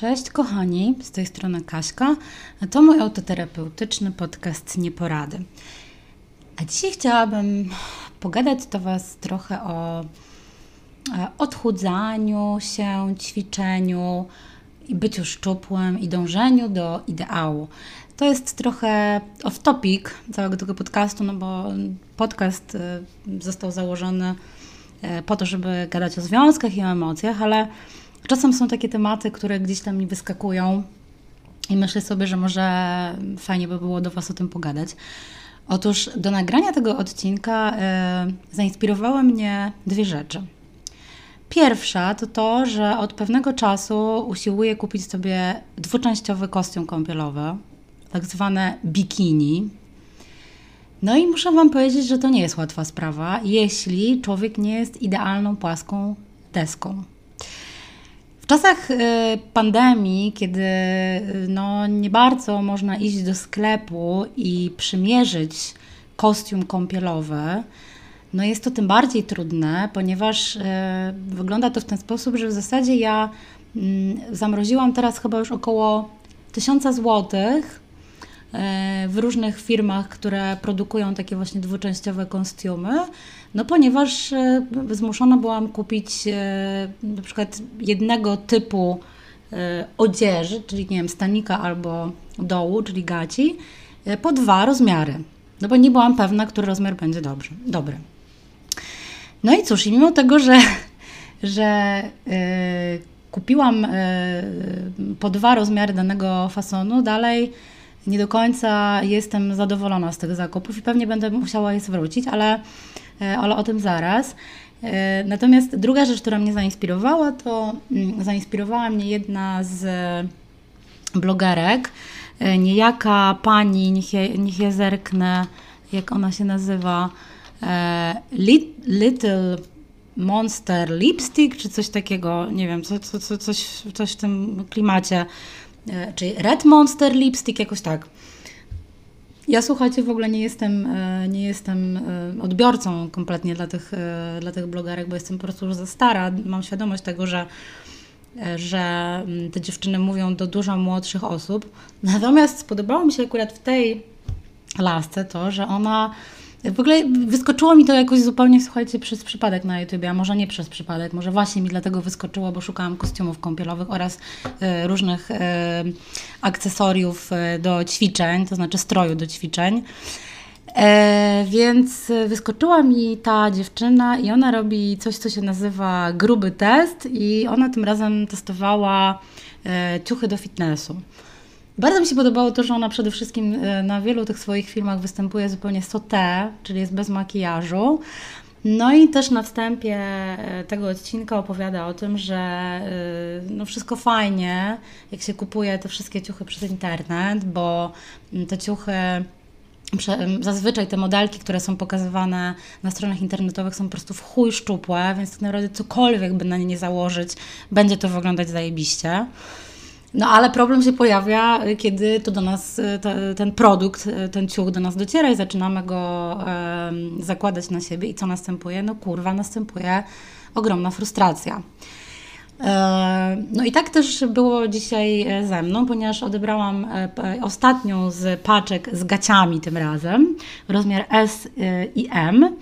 Cześć kochani, z tej strony Kaśka, to mój autoterapeutyczny podcast Nieporady. A dzisiaj chciałabym pogadać do Was trochę o e, odchudzaniu się, ćwiczeniu i byciu szczupłym i dążeniu do ideału. To jest trochę off-topic całego tego podcastu, no bo podcast e, został założony e, po to, żeby gadać o związkach i o emocjach, ale Czasem są takie tematy, które gdzieś tam mi wyskakują i myślę sobie, że może fajnie by było do Was o tym pogadać. Otóż do nagrania tego odcinka y, zainspirowały mnie dwie rzeczy. Pierwsza to to, że od pewnego czasu usiłuję kupić sobie dwuczęściowy kostium kąpielowy, tak zwane bikini. No i muszę Wam powiedzieć, że to nie jest łatwa sprawa, jeśli człowiek nie jest idealną płaską deską czasach y, pandemii, kiedy y, no, nie bardzo można iść do sklepu i przymierzyć kostium kąpielowy, no jest to tym bardziej trudne, ponieważ y, wygląda to w ten sposób, że w zasadzie ja mm, zamroziłam teraz chyba już około 1000 złotych w różnych firmach, które produkują takie właśnie dwuczęściowe kostiumy, no ponieważ e, zmuszona byłam kupić e, na przykład jednego typu e, odzieży, czyli nie wiem, stanika albo dołu, czyli gaci, po dwa rozmiary. No bo nie byłam pewna, który rozmiar będzie dobrze, dobry. No i cóż, i mimo tego, że, że yy, kupiłam yy, po dwa rozmiary danego fasonu, dalej nie do końca jestem zadowolona z tych zakupów i pewnie będę musiała je zwrócić, ale E, ale o tym zaraz. E, natomiast druga rzecz, która mnie zainspirowała, to mm, zainspirowała mnie jedna z blogerek, e, niejaka pani, niech je, niech je zerknę, jak ona się nazywa, Little Monster Lipstick, czy coś takiego, nie wiem, co, co, co, coś, coś w tym klimacie, czyli Red Monster Lipstick, jakoś tak. Ja słuchajcie, w ogóle nie jestem, e, nie jestem e, odbiorcą kompletnie dla tych, e, dla tych blogerek, bo jestem po prostu już za stara. Mam świadomość tego, że że mm, te dziewczyny mówią do dużo młodszych osób. Natomiast spodobało mi się akurat w tej lasce to, że ona w ogóle wyskoczyło mi to jakoś zupełnie, słuchajcie, przez przypadek na YouTube, a może nie przez przypadek, może właśnie mi dlatego wyskoczyło, bo szukałam kostiumów kąpielowych oraz y, różnych y, akcesoriów y, do ćwiczeń, to znaczy stroju do ćwiczeń. E, więc wyskoczyła mi ta dziewczyna i ona robi coś, co się nazywa gruby test i ona tym razem testowała e, ciuchy do fitnessu. Bardzo mi się podobało to, że ona przede wszystkim e, na wielu tych swoich filmach występuje zupełnie sauté, czyli jest bez makijażu. No i też na wstępie e, tego odcinka opowiada o tym, że e, no wszystko fajnie, jak się kupuje te wszystkie ciuchy przez internet, bo te ciuchy Zazwyczaj te modelki, które są pokazywane na stronach internetowych są po prostu w chuj szczupłe, więc tak naprawdę cokolwiek by na nie nie założyć, będzie to wyglądać zajebiście. No ale problem się pojawia, kiedy to do nas, e, te, ten produkt, e, ten ciuch do nas dociera i zaczynamy go e, zakładać na siebie i co następuje? No kurwa, następuje ogromna frustracja. E, no i tak też było dzisiaj ze mną, ponieważ odebrałam ostatnią z paczek z gaciami tym razem, rozmiar S i M.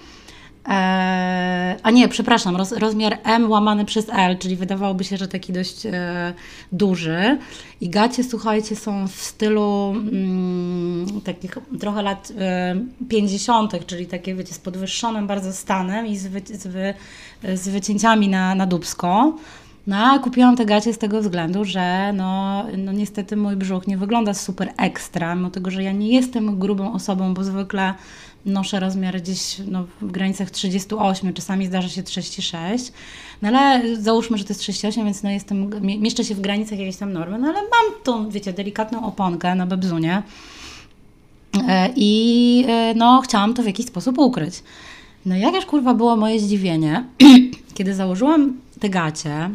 E, a nie, przepraszam, roz, rozmiar M łamany przez L, czyli wydawałoby się, że taki dość e, duży. I gacie, słuchajcie, są w stylu mm, takich trochę lat e, 50., czyli takie, wiecie, z podwyższonym bardzo stanem i z, wy, z, wy, z wycięciami na, na dubsko. No a kupiłam te gacie z tego względu, że no, no niestety mój brzuch nie wygląda super ekstra, mimo tego, że ja nie jestem grubą osobą, bo zwykle noszę rozmiar gdzieś no, w granicach 38, czasami zdarza się 36, no ale załóżmy, że to jest 38, więc no jestem, mieszczę się w granicach jakiejś tam normy, no ale mam tą, wiecie, delikatną oponkę na bebzunie e, i e, no chciałam to w jakiś sposób ukryć. No jakież kurwa było moje zdziwienie, kiedy założyłam te gacie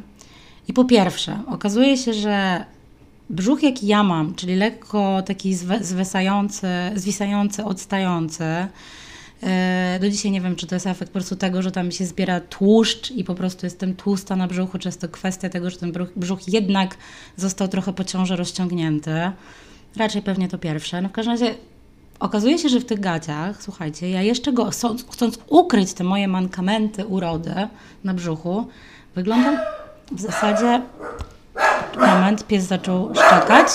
i po pierwsze, okazuje się, że brzuch jaki ja mam, czyli lekko taki zwysający, zwisający, odstający, E, do dzisiaj nie wiem, czy to jest efekt po prostu tego, że tam się zbiera tłuszcz i po prostu jestem tłusta na brzuchu, czy jest to kwestia tego, że ten brzuch, jednak został trochę po ciąży rozciągnięty. Raczej pewnie to pierwsze. No w każdym razie okazuje się, że w tych gaciach, słuchajcie, ja jeszcze go, chcąc ukryć te moje mankamenty urody na brzuchu, wyglądam w zasadzie... Moment, pies zaczął szczekać.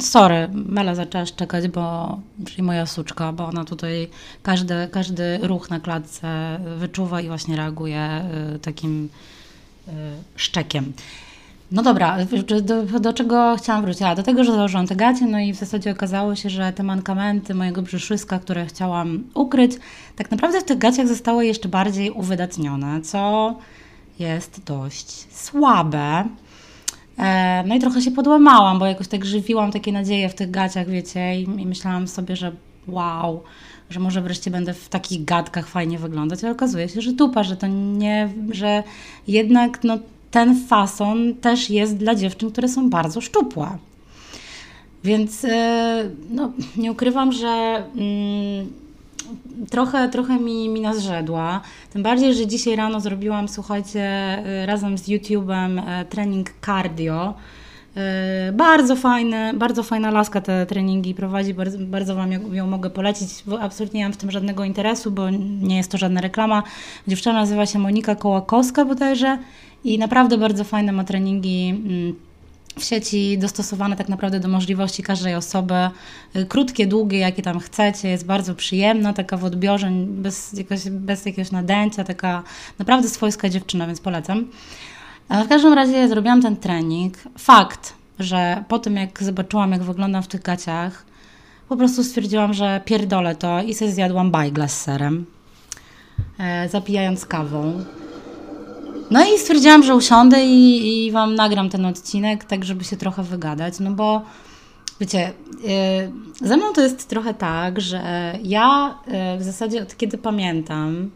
Sorry, Mela zaczęła szczekać, bo, czyli moja suczka, bo ona tutaj każdy, każdy ruch na klatce wyczuwa i właśnie reaguje y, takim y, szczekiem. No dobra, do, do, czego chciałam wrócić? A, do tego, że założyłam te gacie, no i w zasadzie okazało się, że te mankamenty mojego brzuszyska, które chciałam ukryć, tak naprawdę w tych gaciach zostały jeszcze bardziej uwydatnione, co jest dość słabe. E, no i trochę się podłamałam, bo jakoś tak żywiłam takie nadzieje w tych gaciach, wiecie, i, myślałam sobie, że wow, że może wreszcie będę w takich gadkach fajnie wyglądać, ale okazuje się, że dupa, że to nie, że jednak no, ten fason też jest dla dziewczyn, które są bardzo szczupłe. Więc e, no, nie ukrywam, że mm, trochę, trochę mi, mi nazrzedła. Tym bardziej, że dzisiaj rano zrobiłam, słuchajcie, e, razem z YouTube'em e, trening cardio. Bardzo fajny, bardzo fajna laska te treningi prowadzi, bardzo, bardzo Wam ją mogę polecić, absolutnie nie mam w tym żadnego interesu, bo nie jest to żadna reklama. Dziewczyna nazywa się Monika Kołakowska bodajże i naprawdę bardzo fajne ma treningi mm, w sieci dostosowane tak naprawdę do możliwości każdej osoby. Y, krótkie, długie, jakie tam chcecie, jest bardzo przyjemna, taka w odbiorze, bez, jakoś, bez jakiegoś nadęcia, taka naprawdę swojska dziewczyna, więc polecam. W każdym razie zrobiłam ten trening. Fakt, że po tym jak zobaczyłam, jak wyglądam w tych gaciach, po prostu stwierdziłam, że pierdolę to i sobie zjadłam bajgla z serem, e, zapijając kawą. No i stwierdziłam, że usiądę i, i Wam nagram ten odcinek, tak żeby się trochę wygadać, no bo wiecie, yy, ze mną to jest trochę tak, że ja yy, w zasadzie od kiedy pamiętam,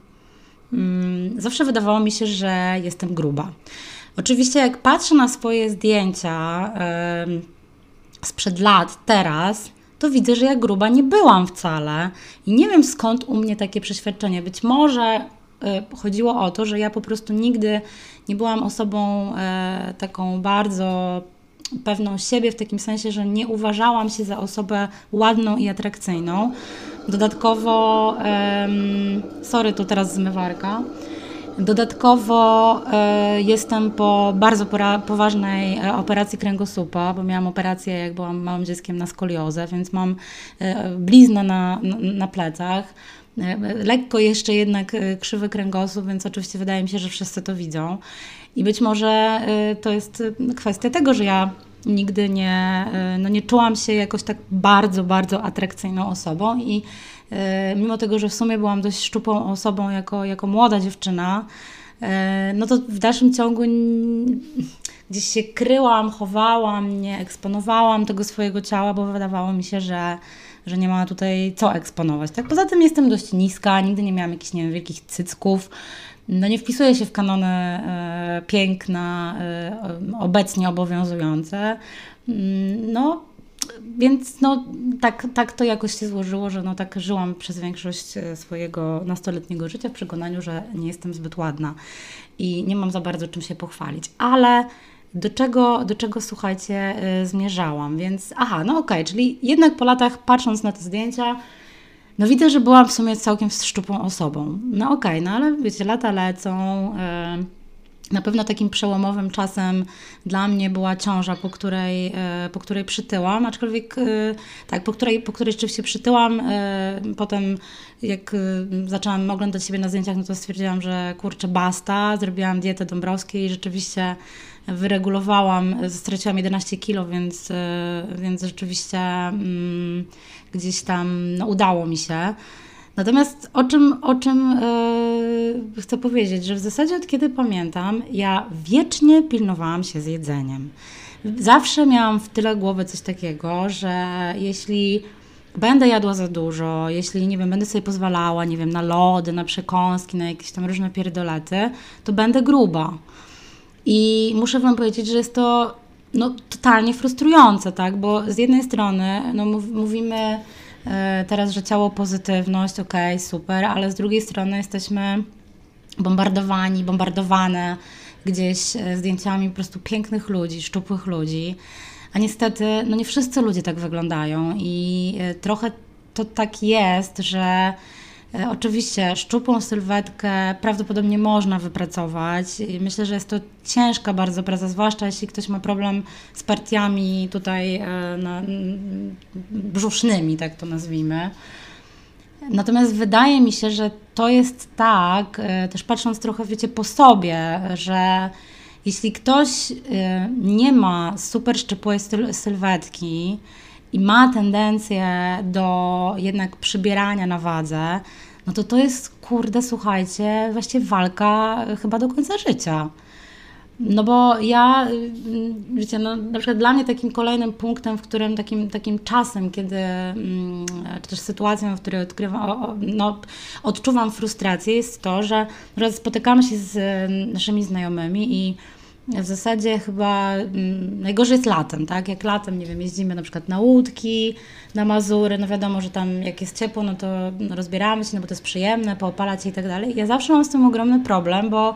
yy, zawsze wydawało mi się, że jestem gruba. Oczywiście jak patrzę na swoje zdjęcia sprzed lat, teraz, to widzę, że ja gruba nie byłam wcale. I nie wiem skąd u mnie takie przeświadczenie. Być może chodziło o to, że ja po prostu nigdy nie byłam osobą e, taką bardzo pewną siebie, w takim sensie, że nie uważałam się za osobę ładną i atrakcyjną. Dodatkowo, sorry, to teraz zmywarka. Dodatkowo e, jestem po bardzo poważnej e, operacji kręgosłupa, bo miałam operację, jak byłam małym dzieckiem, na skoliozę, więc mam bliznę na, na plecach. Lekko jeszcze jednak e, krzywy kręgosłup, więc oczywiście wydaje mi się, że wszyscy to widzą. I być może e, to jest e, kwestia tego, że ja nigdy nie, no nie czułam się jakoś tak bardzo, bardzo atrakcyjną osobą i mimo tego, że w sumie byłam dość szczupłą osobą jako, jako młoda dziewczyna, no to w dalszym ciągu gdzieś się kryłam, chowałam, nie eksponowałam tego swojego ciała, bo wydawało mi się, że że nie ma tutaj co eksponować. Tak? Poza tym jestem dość niska, nigdy nie miałam jakichś nie wiem, wielkich cycków. No nie wpisuję się w kanony e, piękna e, obecnie obowiązujące. Mm, no, więc no, tak, tak to jakoś się złożyło, że no, tak żyłam przez większość e, swojego nastoletniego życia w przekonaniu, że nie jestem zbyt ładna i nie mam za bardzo czym się pochwalić. Ale do czego, do czego słuchajcie, y, zmierzałam. Więc aha, no okej, okay, czyli jednak po latach patrząc na te zdjęcia, no widzę, że byłam w sumie całkiem szczupłą osobą. No okej, okay, no ale wiecie, lata lecą. Yy, na pewno takim przełomowym czasem dla mnie była ciąża, po której, e, po której przytyłam, aczkolwiek tak, po której, po której rzeczywiście przytyłam. Potem jak zaczęłam oglądać siebie na zdjęciach, no to stwierdziłam, że kurczę, basta. Zrobiłam dietę Dąbrowskiej i rzeczywiście wyregulowałam, straciłam 11 kilo, więc, więc rzeczywiście mm, gdzieś tam no, udało mi się. Natomiast o czym, o czym yy, chcę powiedzieć, że w zasadzie od kiedy pamiętam, ja wiecznie pilnowałam się z jedzeniem. Zawsze miałam w tyle głowy coś takiego, że jeśli będę jadła za dużo, jeśli, nie wiem, będę sobie pozwalała, nie wiem, na lody, na przekąski, na jakieś tam różne pierdolety, to będę gruba. I muszę Wam powiedzieć, że jest to no, totalnie frustrujące, tak? Bo z jednej strony no, mówimy e, teraz, że ciało pozytywność, okej, okay, super, ale z drugiej strony jesteśmy bombardowani, bombardowane gdzieś e, zdjęciami po prostu pięknych ludzi, szczupłych ludzi. A niestety, no nie wszyscy ludzie tak wyglądają i e, trochę to tak jest, że oczywiście szczupłą sylwetkę prawdopodobnie można wypracować. Myślę, że jest to ciężka bardzo praca, zwłaszcza jeśli ktoś ma problem z partiami tutaj e, na, brzusznymi, tak to nazwijmy. Natomiast wydaje mi się, że to jest tak, e, też patrząc trochę, wiecie, po sobie, że jeśli ktoś nie ma super szczupłej sylwetki, i ma tendencję do jednak przybierania na wadze, no to to jest, kurde, słuchajcie, właściwie walka chyba do końca życia. No bo ja, wiecie, no, na przykład dla mnie takim kolejnym punktem, w którym takim, takim czasem, kiedy, mm, czy też sytuacją, w której odkrywam, no, odczuwam frustrację, jest to, że spotykamy się z naszymi znajomymi i w zasadzie chyba mm, najgorzej jest latem, tak? Jak latem, nie wiem, jeździmy na przykład na łódki, na Mazury, no wiadomo, że tam jak jest ciepło, no to rozbieramy się, no bo to jest przyjemne, poopalać się i tak dalej. Ja zawsze mam z tym ogromny problem, bo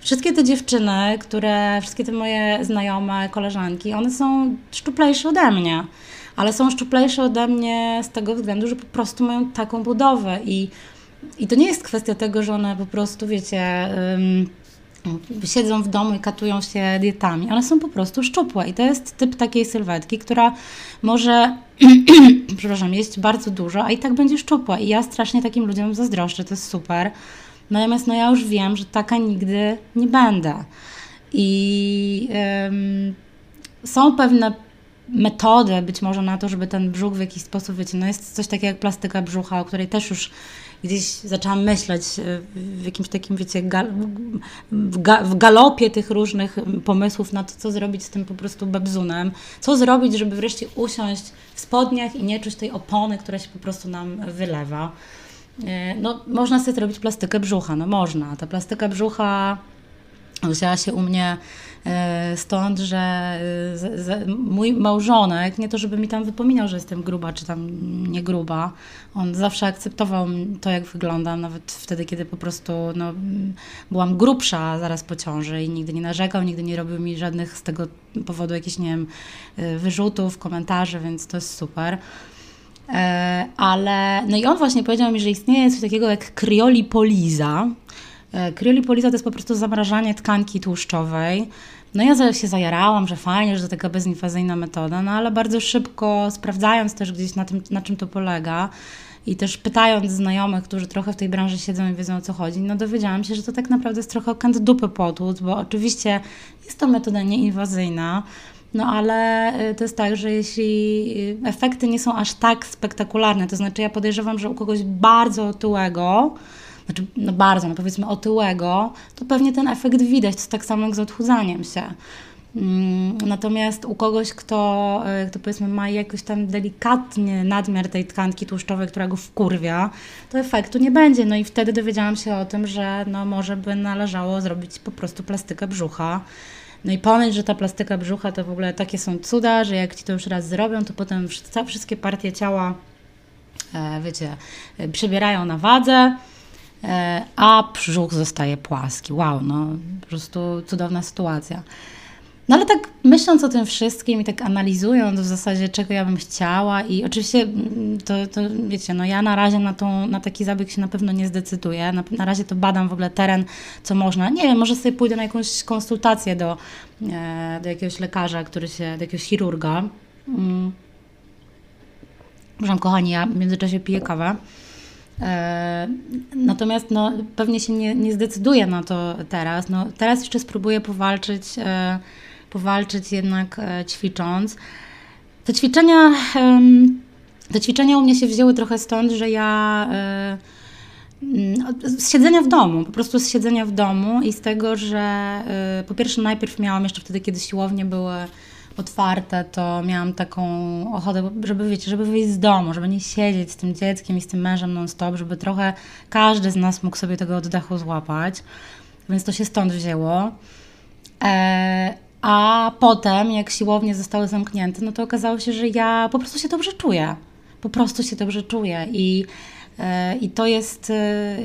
wszystkie te dziewczyny, które, wszystkie te moje znajome, koleżanki, one są szczuplejsze ode mnie, ale są szczuplejsze ode mnie z tego względu, że po prostu mają taką budowę i, i to nie jest kwestia tego, że one po prostu, wiecie... Um, siedzą w domu i katują się dietami. One są po prostu szczupłe i to jest typ takiej sylwetki, która może, przepraszam, jeść bardzo dużo, a i tak będzie szczupła. I ja strasznie takim ludziom zazdroszczę, to jest super. Natomiast no ja już wiem, że taka nigdy nie będę. I ym, są pewne metody być może na to, żeby ten brzuch w jakiś sposób, wiecie, no jest coś takiego jak plastyka brzucha, o której też już gdzieś zaczęłam myśleć e, w jakimś takim, wiecie, gal, w, ga, w, galopie tych różnych pomysłów na to, co zrobić z tym po prostu bebzunem, co zrobić, żeby wreszcie usiąść w spodniach i nie czuć tej opony, która się po prostu nam wylewa. E, no, można sobie zrobić plastykę brzucha, no można. Ta plastyka brzucha wzięła się u mnie stąd, że mój małżonek, nie to żeby mi tam wypominał, że jestem gruba czy tam nie gruba, on zawsze akceptował to, jak wyglądam, nawet wtedy, kiedy po prostu no, byłam grubsza zaraz po ciąży i nigdy nie narzekał, nigdy nie robił mi żadnych z tego powodu jakichś, nie wiem, e, wyrzutów, komentarzy, więc to jest super. E, ale, no i on właśnie powiedział mi, że istnieje coś takiego jak kriolipoliza, E, Kryolipoliza to jest po prostu zamrażanie tkanki tłuszczowej. No ja się zajarałam, że fajnie, że to taka bezinwazyjna metoda, no ale bardzo szybko sprawdzając też gdzieś na tym, na czym to polega i też pytając znajomych, którzy trochę w tej branży siedzą i wiedzą o co chodzi, no dowiedziałam się, że to tak naprawdę jest trochę kant dupy potłuc, bo oczywiście jest to metoda nieinwazyjna, no ale e, to jest tak, że jeśli efekty nie są aż tak spektakularne, to znaczy ja podejrzewam, że u kogoś bardzo otyłego, znaczy no bardzo, no powiedzmy otyłego, to pewnie ten efekt widać. To tak samo jak z odchudzaniem się. Mm, natomiast u kogoś, kto, e, kto powiedzmy ma jakoś tam delikatnie nadmiar tej tkanki tłuszczowej, która go wkurwia, to efektu nie będzie. No i wtedy dowiedziałam się o tym, że no może by należało zrobić po prostu plastykę brzucha. No i ponoć, że ta plastyka brzucha to w ogóle takie są cuda, że jak ci to już raz zrobią, to potem wszystkie partie ciała, e, wiecie, e, przybierają na wadze a brzuch zostaje płaski. Wow, no po prostu cudowna sytuacja. No ale tak myśląc o tym wszystkim i tak analizując w zasadzie, czego ja bym chciała i oczywiście mm, to, to wiecie, no ja na razie na, tą, na taki zabieg się na pewno nie zdecyduję. Na, na razie to badam w ogóle teren, co można. Nie wiem, może sobie pójdę na jakąś konsultację do, e, do jakiegoś lekarza, który się, do jakiegoś chirurga. Mm. Proszę, kochani, ja w międzyczasie piję kawę. E, natomiast no, pewnie się nie, nie zdecyduję na to teraz. No, teraz jeszcze spróbuję powalczyć, e, powalczyć jednak e, ćwicząc. Te ćwiczenia, te ćwiczenia u mnie się wzięły trochę stąd, że ja z siedzenia w domu, po prostu z siedzenia w domu i z tego, że po pierwsze najpierw miałam jeszcze wtedy, kiedy siłownie były otwarte, to miałam taką ochotę, żeby wiecie, żeby wyjść z domu, żeby nie siedzieć z tym dzieckiem i z tym mężem non-stop, żeby trochę każdy z nas mógł sobie tego oddechu złapać. Więc to się stąd wzięło. E, A potem, jak siłownie zostały zamknięte, no to okazało się, że ja po prostu się dobrze czuję. Po prostu się dobrze czuję i I to jest, e,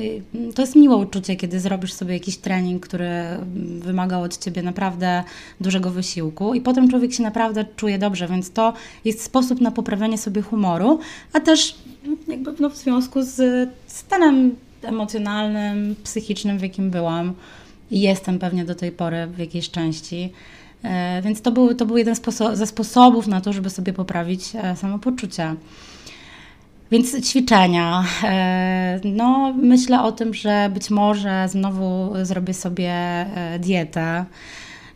to jest miłe uczucie, kiedy zrobisz sobie jakiś trening, który wymagał od ciebie naprawdę dużego wysiłku, i potem człowiek się naprawdę czuje dobrze, więc to jest sposób na poprawianie sobie humoru, a też jakby no, w związku z stanem emocjonalnym, psychicznym, w jakim byłam i jestem pewnie do tej pory w jakiejś części. E, więc to był, to był jeden ze sposobów na to, żeby sobie poprawić samopoczucie. Więc ćwiczenia. E, no, myślę o tym, że być może znowu zrobię sobie e, dietę.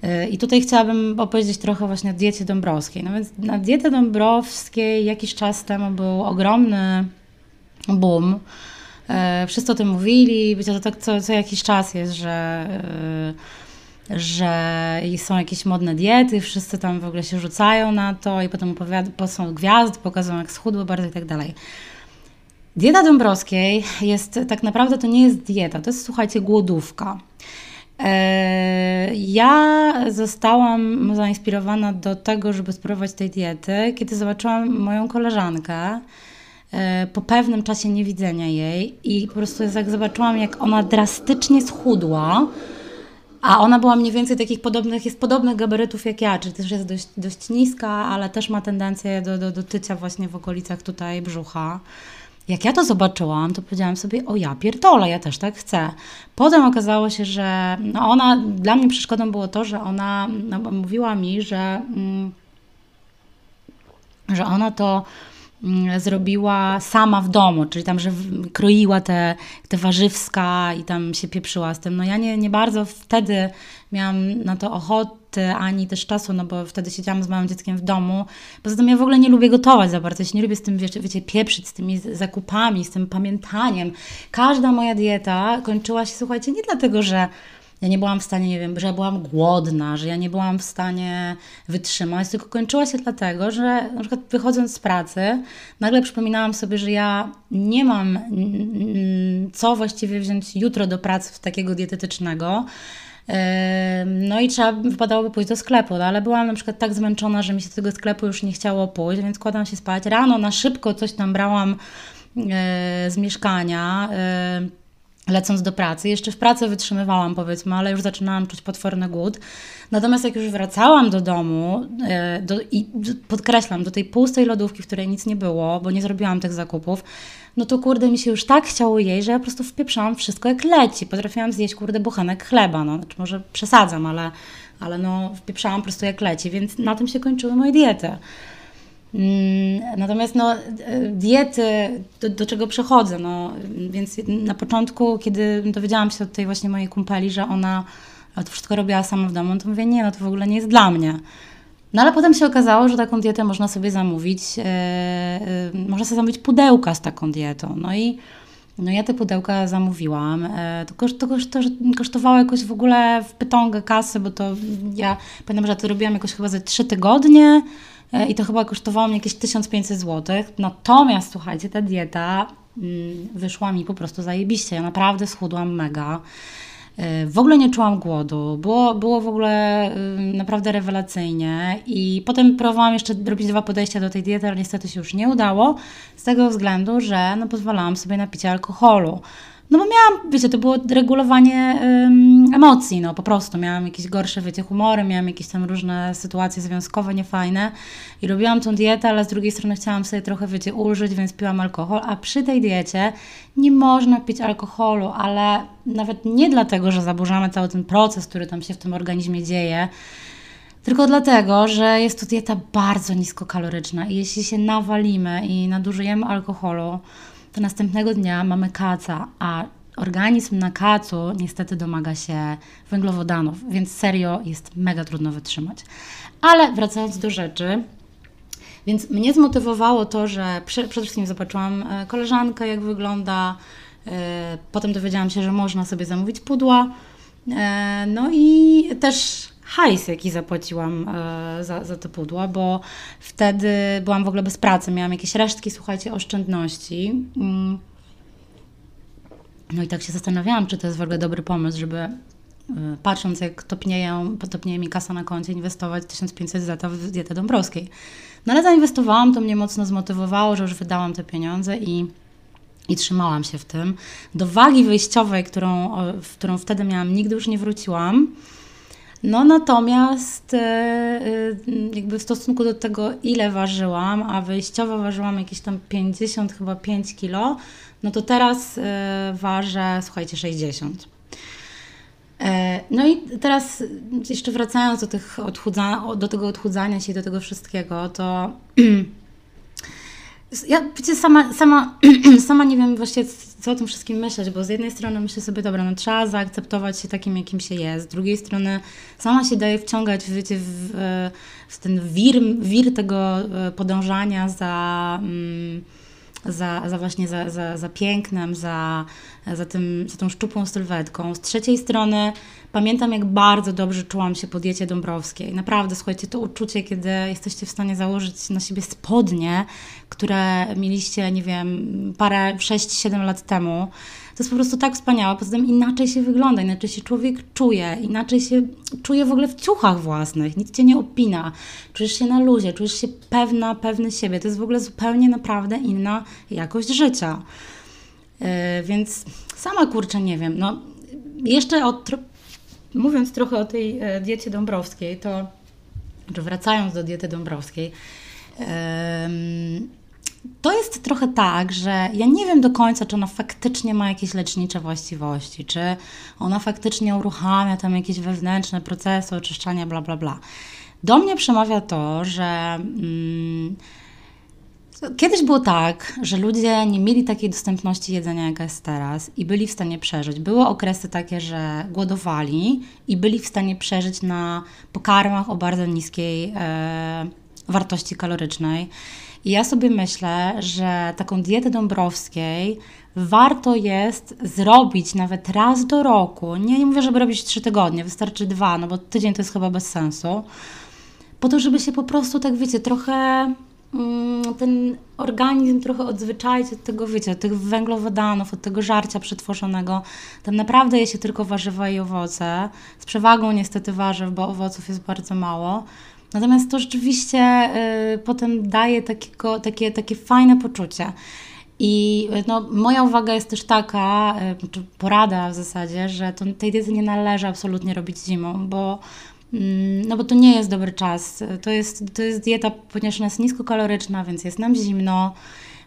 E, I tutaj chciałabym opowiedzieć trochę właśnie o diecie dąbrowskiej. No więc na dietę dąbrowskiej jakiś czas temu był ogromny boom. Wszyscy o tym mówili, być to tak co, co jakiś czas jest, że że są jakieś modne diety, wszyscy tam w ogóle się rzucają na to i potem opowiada, są gwiazdy, pokazują jak schudło bardzo i tak dalej. Dieta Dąbrowskiej jest tak naprawdę to nie jest dieta, to jest słuchajcie głodówka. E, ja zostałam zainspirowana do tego, żeby spróbować tej diety, kiedy zobaczyłam moją koleżankę e, po pewnym czasie niewidzenia jej i po prostu jak zobaczyłam, jak ona drastycznie schudła, a ona była mniej więcej takich podobnych, jest podobnych gabarytów jak ja, czyli też jest dość, dość niska, ale też ma tendencję do, do, do tycia właśnie w okolicach tutaj brzucha. Jak ja to zobaczyłam, to powiedziałam sobie, o ja pierdolę, ja też tak chcę. Potem okazało się, że no ona, dla mnie przeszkodą było to, że ona no, mówiła mi, że, mm, że ona to zrobiła sama w domu, czyli tam, że kroiła te, te warzywska i tam się pieprzyła z tym. No ja nie, nie bardzo wtedy miałam na to ochoty, ani też czasu, no bo wtedy siedziałam z małym dzieckiem w domu. Poza tym ja w ogóle nie lubię gotować za bardzo, ja się nie lubię z tym, wiecie, wiecie, pieprzyć, z tymi zakupami, z tym pamiętaniem. Każda moja dieta kończyła się, słuchajcie, nie dlatego, że ja nie byłam w stanie, nie wiem, że ja byłam głodna, że ja nie byłam w stanie wytrzymać, tylko kończyła się dlatego, że na przykład wychodząc z pracy, nagle przypominałam sobie, że ja nie mam co właściwie wziąć jutro do pracy w takiego dietetycznego. No i trzeba wypadałoby pójść do sklepu, no ale byłam na przykład tak zmęczona, że mi się do tego sklepu już nie chciało pójść, więc kładłam się spać. Rano na szybko coś tam brałam e, z mieszkania lecąc do pracy. Jeszcze w pracy wytrzymywałam, powiedzmy, ale już zaczynałam czuć potworny głód. Natomiast jak już wracałam do domu, e, do, i podkreślam, do tej pustej lodówki, w której nic nie było, bo nie zrobiłam tych zakupów, no to kurde, mi się już tak chciało jej, że ja po prostu wpieprzałam wszystko jak leci. Potrafiłam zjeść, kurde, bochenek chleba, no, znaczy może przesadzam, ale, ale no wpieprzałam po prostu jak leci, więc na tym się kończyły moje diety. Mm, natomiast no, diety, do, do, czego przechodzę, no, więc na początku, kiedy dowiedziałam się od tej właśnie mojej kumpeli, że ona to wszystko robiła sama w domu, to mówię, nie, no to w ogóle nie jest dla mnie. No ale potem się okazało, że taką dietę można sobie zamówić, yy, można sobie zamówić pudełka z taką dietą. No i no ja te pudełka zamówiłam. E, to, koszt, to, koszt, to kosztowało jakoś w ogóle w pytągę kasy, bo to ja pamiętam, że to robiłam jakoś chyba ze trzy tygodnie. E, i to chyba kosztowało mnie jakieś 1500 zł. Natomiast słuchajcie, ta dieta mm, wyszła mi po prostu zajebiście. Ja naprawdę schudłam mega. E, w ogóle nie czułam głodu, było, było w ogóle y, naprawdę rewelacyjnie i potem próbowałam jeszcze robić dwa podejścia do tej diety, ale niestety się już nie udało, z tego względu, że no, pozwalałam sobie na picie alkoholu. No bo miałam, wiecie, to było regulowanie ym, emocji, no po prostu. Miałam jakieś gorsze, wiecie, humory, miałam jakieś tam różne sytuacje związkowe niefajne i robiłam tą dietę, ale z drugiej strony chciałam sobie trochę, wiecie, ulżyć, więc piłam alkohol, a przy tej diecie nie można pić alkoholu, ale nawet nie dlatego, że zaburzamy cały ten proces, który tam się w tym organizmie dzieje, tylko dlatego, że jest to dieta bardzo niskokaloryczna i jeśli się nawalimy i nadużyjemy alkoholu, to następnego dnia mamy kaca, a organizm na kacu niestety domaga się węglowodanów, więc serio jest mega trudno wytrzymać. Ale wracając do rzeczy, więc mnie zmotywowało to, że przede wszystkim zobaczyłam e, koleżankę, jak wygląda, e, potem dowiedziałam się, że można sobie zamówić pudła, e, no i też hajs, jaki zapłaciłam e, za, za te pudła, bo wtedy byłam w ogóle bez pracy, miałam jakieś resztki, słuchajcie, oszczędności. Mm. No i tak się zastanawiałam, czy to jest w ogóle dobry pomysł, żeby patrząc jak topnieją, topnieje mi kasa na koncie, inwestować 1500 zł w dietę Dąbrowskiej. No ale zainwestowałam, to mnie mocno zmotywowało, że już wydałam te pieniądze i, i trzymałam się w tym. Do wagi wyjściowej, którą, w którą wtedy miałam, nigdy już nie wróciłam. No natomiast e, e, jakby w stosunku do tego, ile ważyłam, a wyjściowo ważyłam jakieś tam 50, chyba 5 kilo, no to teraz e, ważę, słuchajcie, 60. No i teraz jeszcze wracając do, tych odchudza, do tego odchudzania się do tego wszystkiego, to ja wiecie, sama, sama, sama nie wiem właściwie co o tym wszystkim myśleć, bo z jednej strony myślę sobie, dobra, no trzeba zaakceptować się takim, jakim się jest, z drugiej strony sama się daje wciągać wiecie, w, w ten wir, wir tego e, podążania za... Mm, za, za właśnie za, za, za pięknem, za, za, tym, za tą szczupłą sylwetką. Z trzeciej strony pamiętam, jak bardzo dobrze czułam się po diecie Dąbrowskiej. Naprawdę, słuchajcie, to uczucie, kiedy jesteście w stanie założyć na siebie spodnie, które mieliście, nie wiem, parę, 6-7 lat temu, to jest po prostu tak wspaniałe. Poza tym inaczej się wygląda, inaczej się człowiek czuje, inaczej się czuje w ogóle w ciuchach własnych, nic cię nie opina, czujesz się na luzie, czujesz się pewna, pewny siebie. To jest w ogóle zupełnie naprawdę inna jakość życia. Yy, więc sama kurczę nie wiem. No, jeszcze od, mówiąc trochę o tej e, diecie dąbrowskiej, to czy wracając do diety dąbrowskiej, yy, to jest trochę tak, że ja nie wiem do końca, czy ona faktycznie ma jakieś lecznicze właściwości, czy ona faktycznie uruchamia tam jakieś wewnętrzne procesy oczyszczania, bla, bla, bla. Do mnie przemawia to, że mm, kiedyś było tak, że ludzie nie mieli takiej dostępności jedzenia, jaka jest teraz i byli w stanie przeżyć. Były okresy takie, że głodowali i byli w stanie przeżyć na pokarmach o bardzo niskiej e, wartości kalorycznej. I ja sobie myślę, że taką dietę Dąbrowskiej warto jest zrobić nawet raz do roku. Nie, nie mówię, żeby robić trzy tygodnie, wystarczy dwa, no bo tydzień to jest chyba bez sensu. Po to, żeby się po prostu, tak wiecie, trochę mm, ten organizm trochę odzwyczaić od tego, wiecie, od tych węglowodanów, od tego żarcia przetworzonego. Tam naprawdę je się tylko warzywa i owoce, z przewagą niestety warzyw, bo owoców jest bardzo mało. Natomiast to rzeczywiście y, potem daje takiego, takie, takie fajne poczucie. I y, no, moja uwaga jest też taka, y, czy porada w zasadzie, że to, tej diety nie należy absolutnie robić zimą, bo, mm, no bo to nie jest dobry czas. To jest, to jest dieta, ponieważ ona jest niskokaloryczna, więc jest nam zimno.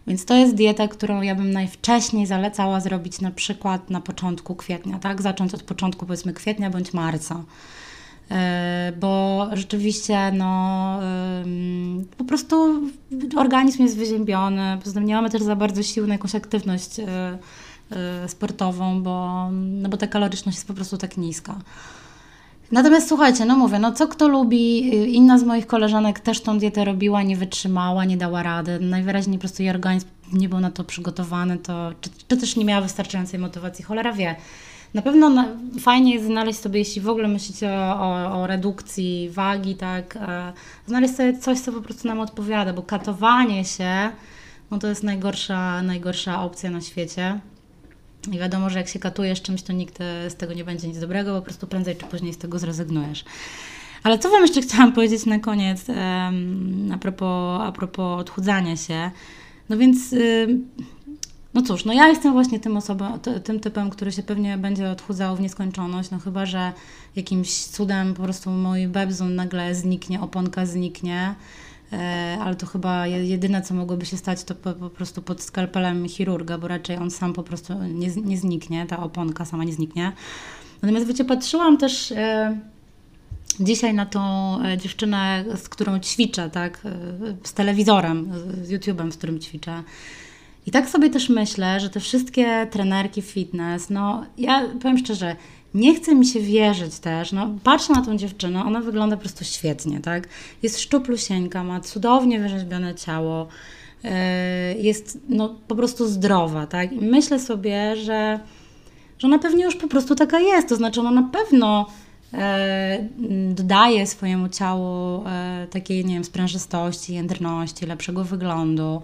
Więc to jest dieta, którą ja bym najwcześniej zalecała zrobić na przykład na początku kwietnia, tak? Zacząć od początku powiedzmy kwietnia bądź marca. E, bo rzeczywiście no, po prostu organizm jest wyziębiony, poza tym nie mamy też za bardzo sił na jakąś aktywność e, e, sportową, bo, no bo ta kaloryczność jest po prostu tak niska. Natomiast słuchajcie, no mówię, no co kto lubi, inna z moich koleżanek też tą dietę robiła, nie wytrzymała, nie dała rady, najwyraźniej po prostu jej organizm nie był na to przygotowany, to, czy, czy też nie miała wystarczającej motywacji, cholera wie. Na pewno na, fajnie jest znaleźć sobie, jeśli w ogóle myślicie o, o, o redukcji wagi, tak, e, znaleźć sobie coś, co po prostu nam odpowiada, bo katowanie się, no to jest najgorsza, najgorsza opcja na świecie. I wiadomo, że jak się katujesz czymś, to nikt e, z tego nie będzie nic dobrego, po prostu prędzej czy później z tego zrezygnujesz. Ale co Wam jeszcze chciałam powiedzieć na koniec, um, a, propos, a propos odchudzania się. No więc no cóż, no ja jestem właśnie tym osobą, tym typem, który się pewnie będzie odchudzał w nieskończoność, no chyba, że jakimś cudem po prostu mój bebzon nagle zniknie, oponka zniknie, e, ale to chyba jedyne, co mogłoby się stać, to po, po, prostu pod skalpelem chirurga, bo raczej on sam po prostu nie, nie zniknie, ta oponka sama nie zniknie. Natomiast wiecie, patrzyłam też e, dzisiaj na tą e, dziewczynę, z którą ćwiczę, tak, z telewizorem, z YouTube'em, z którym ćwiczę. I tak sobie też myślę, że te wszystkie trenerki fitness, no ja powiem szczerze, nie chce mi się wierzyć też, no patrzę na tą dziewczynę, ona wygląda po prostu świetnie, tak? Jest szczuplusieńka, ma cudownie wyrzeźbione ciało, yy, jest no po prostu zdrowa, tak? I myślę sobie, że, że ona pewnie już po prostu taka jest, to znaczy ona na pewno e, dodaje swojemu ciału e, takiej, nie wiem, sprężystości, jędrności, lepszego wyglądu,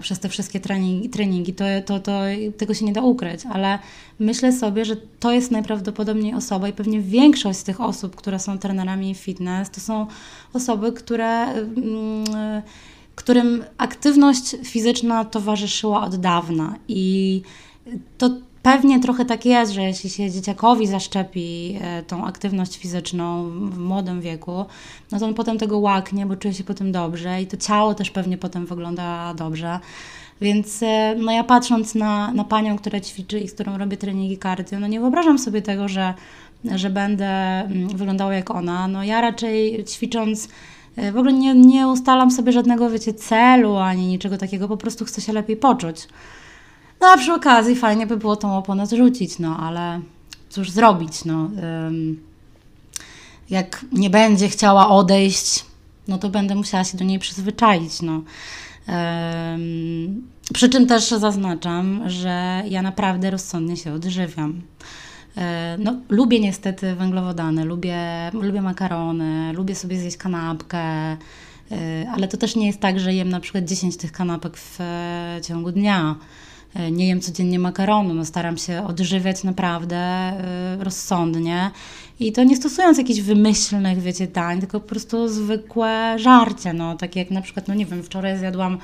przez te wszystkie treningi, treningi. To, to, to tego się nie da ukryć, ale myślę sobie, że to jest najprawdopodobniej osoba i pewnie większość z tych osób, które są trenerami fitness, to są osoby, które, mm, którym aktywność fizyczna towarzyszyła od dawna. I to Pewnie trochę tak jest, że jeśli się dzieciakowi zaszczepi e, tą aktywność fizyczną w młodym wieku, no to on potem tego łaknie, bo czuje się potem dobrze i to ciało też pewnie potem wygląda dobrze. Więc e, no ja patrząc na, na panią, która ćwiczy i z którą robię treningi cardio, no nie wyobrażam sobie tego, że, że będę mm, wyglądała jak ona. No ja raczej ćwicząc e, w ogóle nie, nie ustalam sobie żadnego, wiecie, celu ani niczego takiego, po prostu chcę się lepiej poczuć. No a przy okazji fajnie by było tą oponę zrzucić, no ale cóż zrobić, no. Jak nie będzie chciała odejść, no to będę musiała się do niej przyzwyczaić, no. Przy czym też zaznaczam, że ja naprawdę rozsądnie się odżywiam. E, no, lubię niestety węglowodany, lubię, lubię makarony, lubię sobie zjeść kanapkę, e, ale to też nie jest tak, że jem na przykład 10 tych kanapek w e, ciągu dnia. E, nie jem codziennie makaronu, no staram się odżywiać naprawdę e, rozsądnie i to nie stosując jakichś wymyślnych, wiecie, dań, tylko po prostu zwykłe żarcie, no takie jak na przykład, no nie wiem, wczoraj zjadłam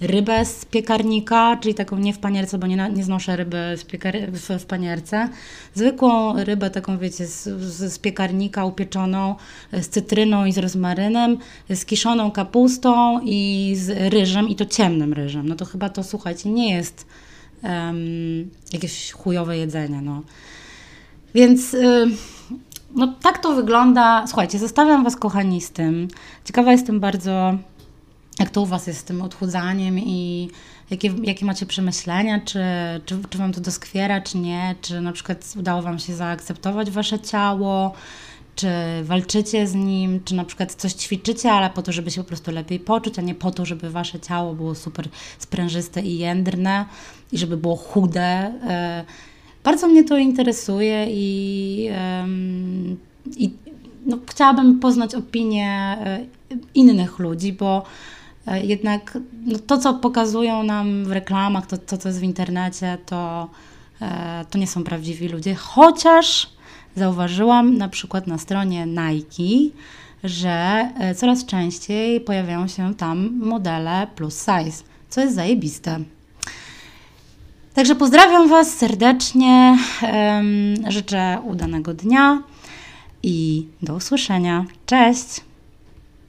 rybę z piekarnika, czyli taką nie w panierce, bo nie, nie znoszę ryby z piekar w, w panierce. Zwykłą rybę taką, wiecie, z, z, z, piekarnika upieczoną z cytryną i z rozmarynem, z kiszoną kapustą i z ryżem i to ciemnym ryżem. No to chyba to, słuchajcie, nie jest um, jakieś chujowe jedzenie. No. Więc y, no, tak to wygląda. Słuchajcie, zostawiam Was, kochani, z tym. Ciekawa jestem bardzo, jak to u Was jest z tym odchudzaniem i jakie, jakie macie przemyślenia, czy, czy, czy Wam to doskwiera, czy nie, czy na przykład udało Wam się zaakceptować Wasze ciało, czy walczycie z nim, czy na przykład coś ćwiczycie, ale po to, żeby się po prostu lepiej poczuć, a nie po to, żeby wasze ciało było super sprężyste i jędrne i żeby było chude. E, bardzo mnie to interesuje i, i no, chciałabym poznać opinię e, innych ludzi, bo e, jednak no, to, co pokazują nam w reklamach, to, to co jest w internecie, to, to nie są prawdziwi ludzie, chociaż zauważyłam na przykład na stronie Nike, że e, coraz częściej pojawiają się tam modele plus size, co jest zajebiste. Także pozdrawiam Was serdecznie, życzę udanego dnia i do usłyszenia. Cześć!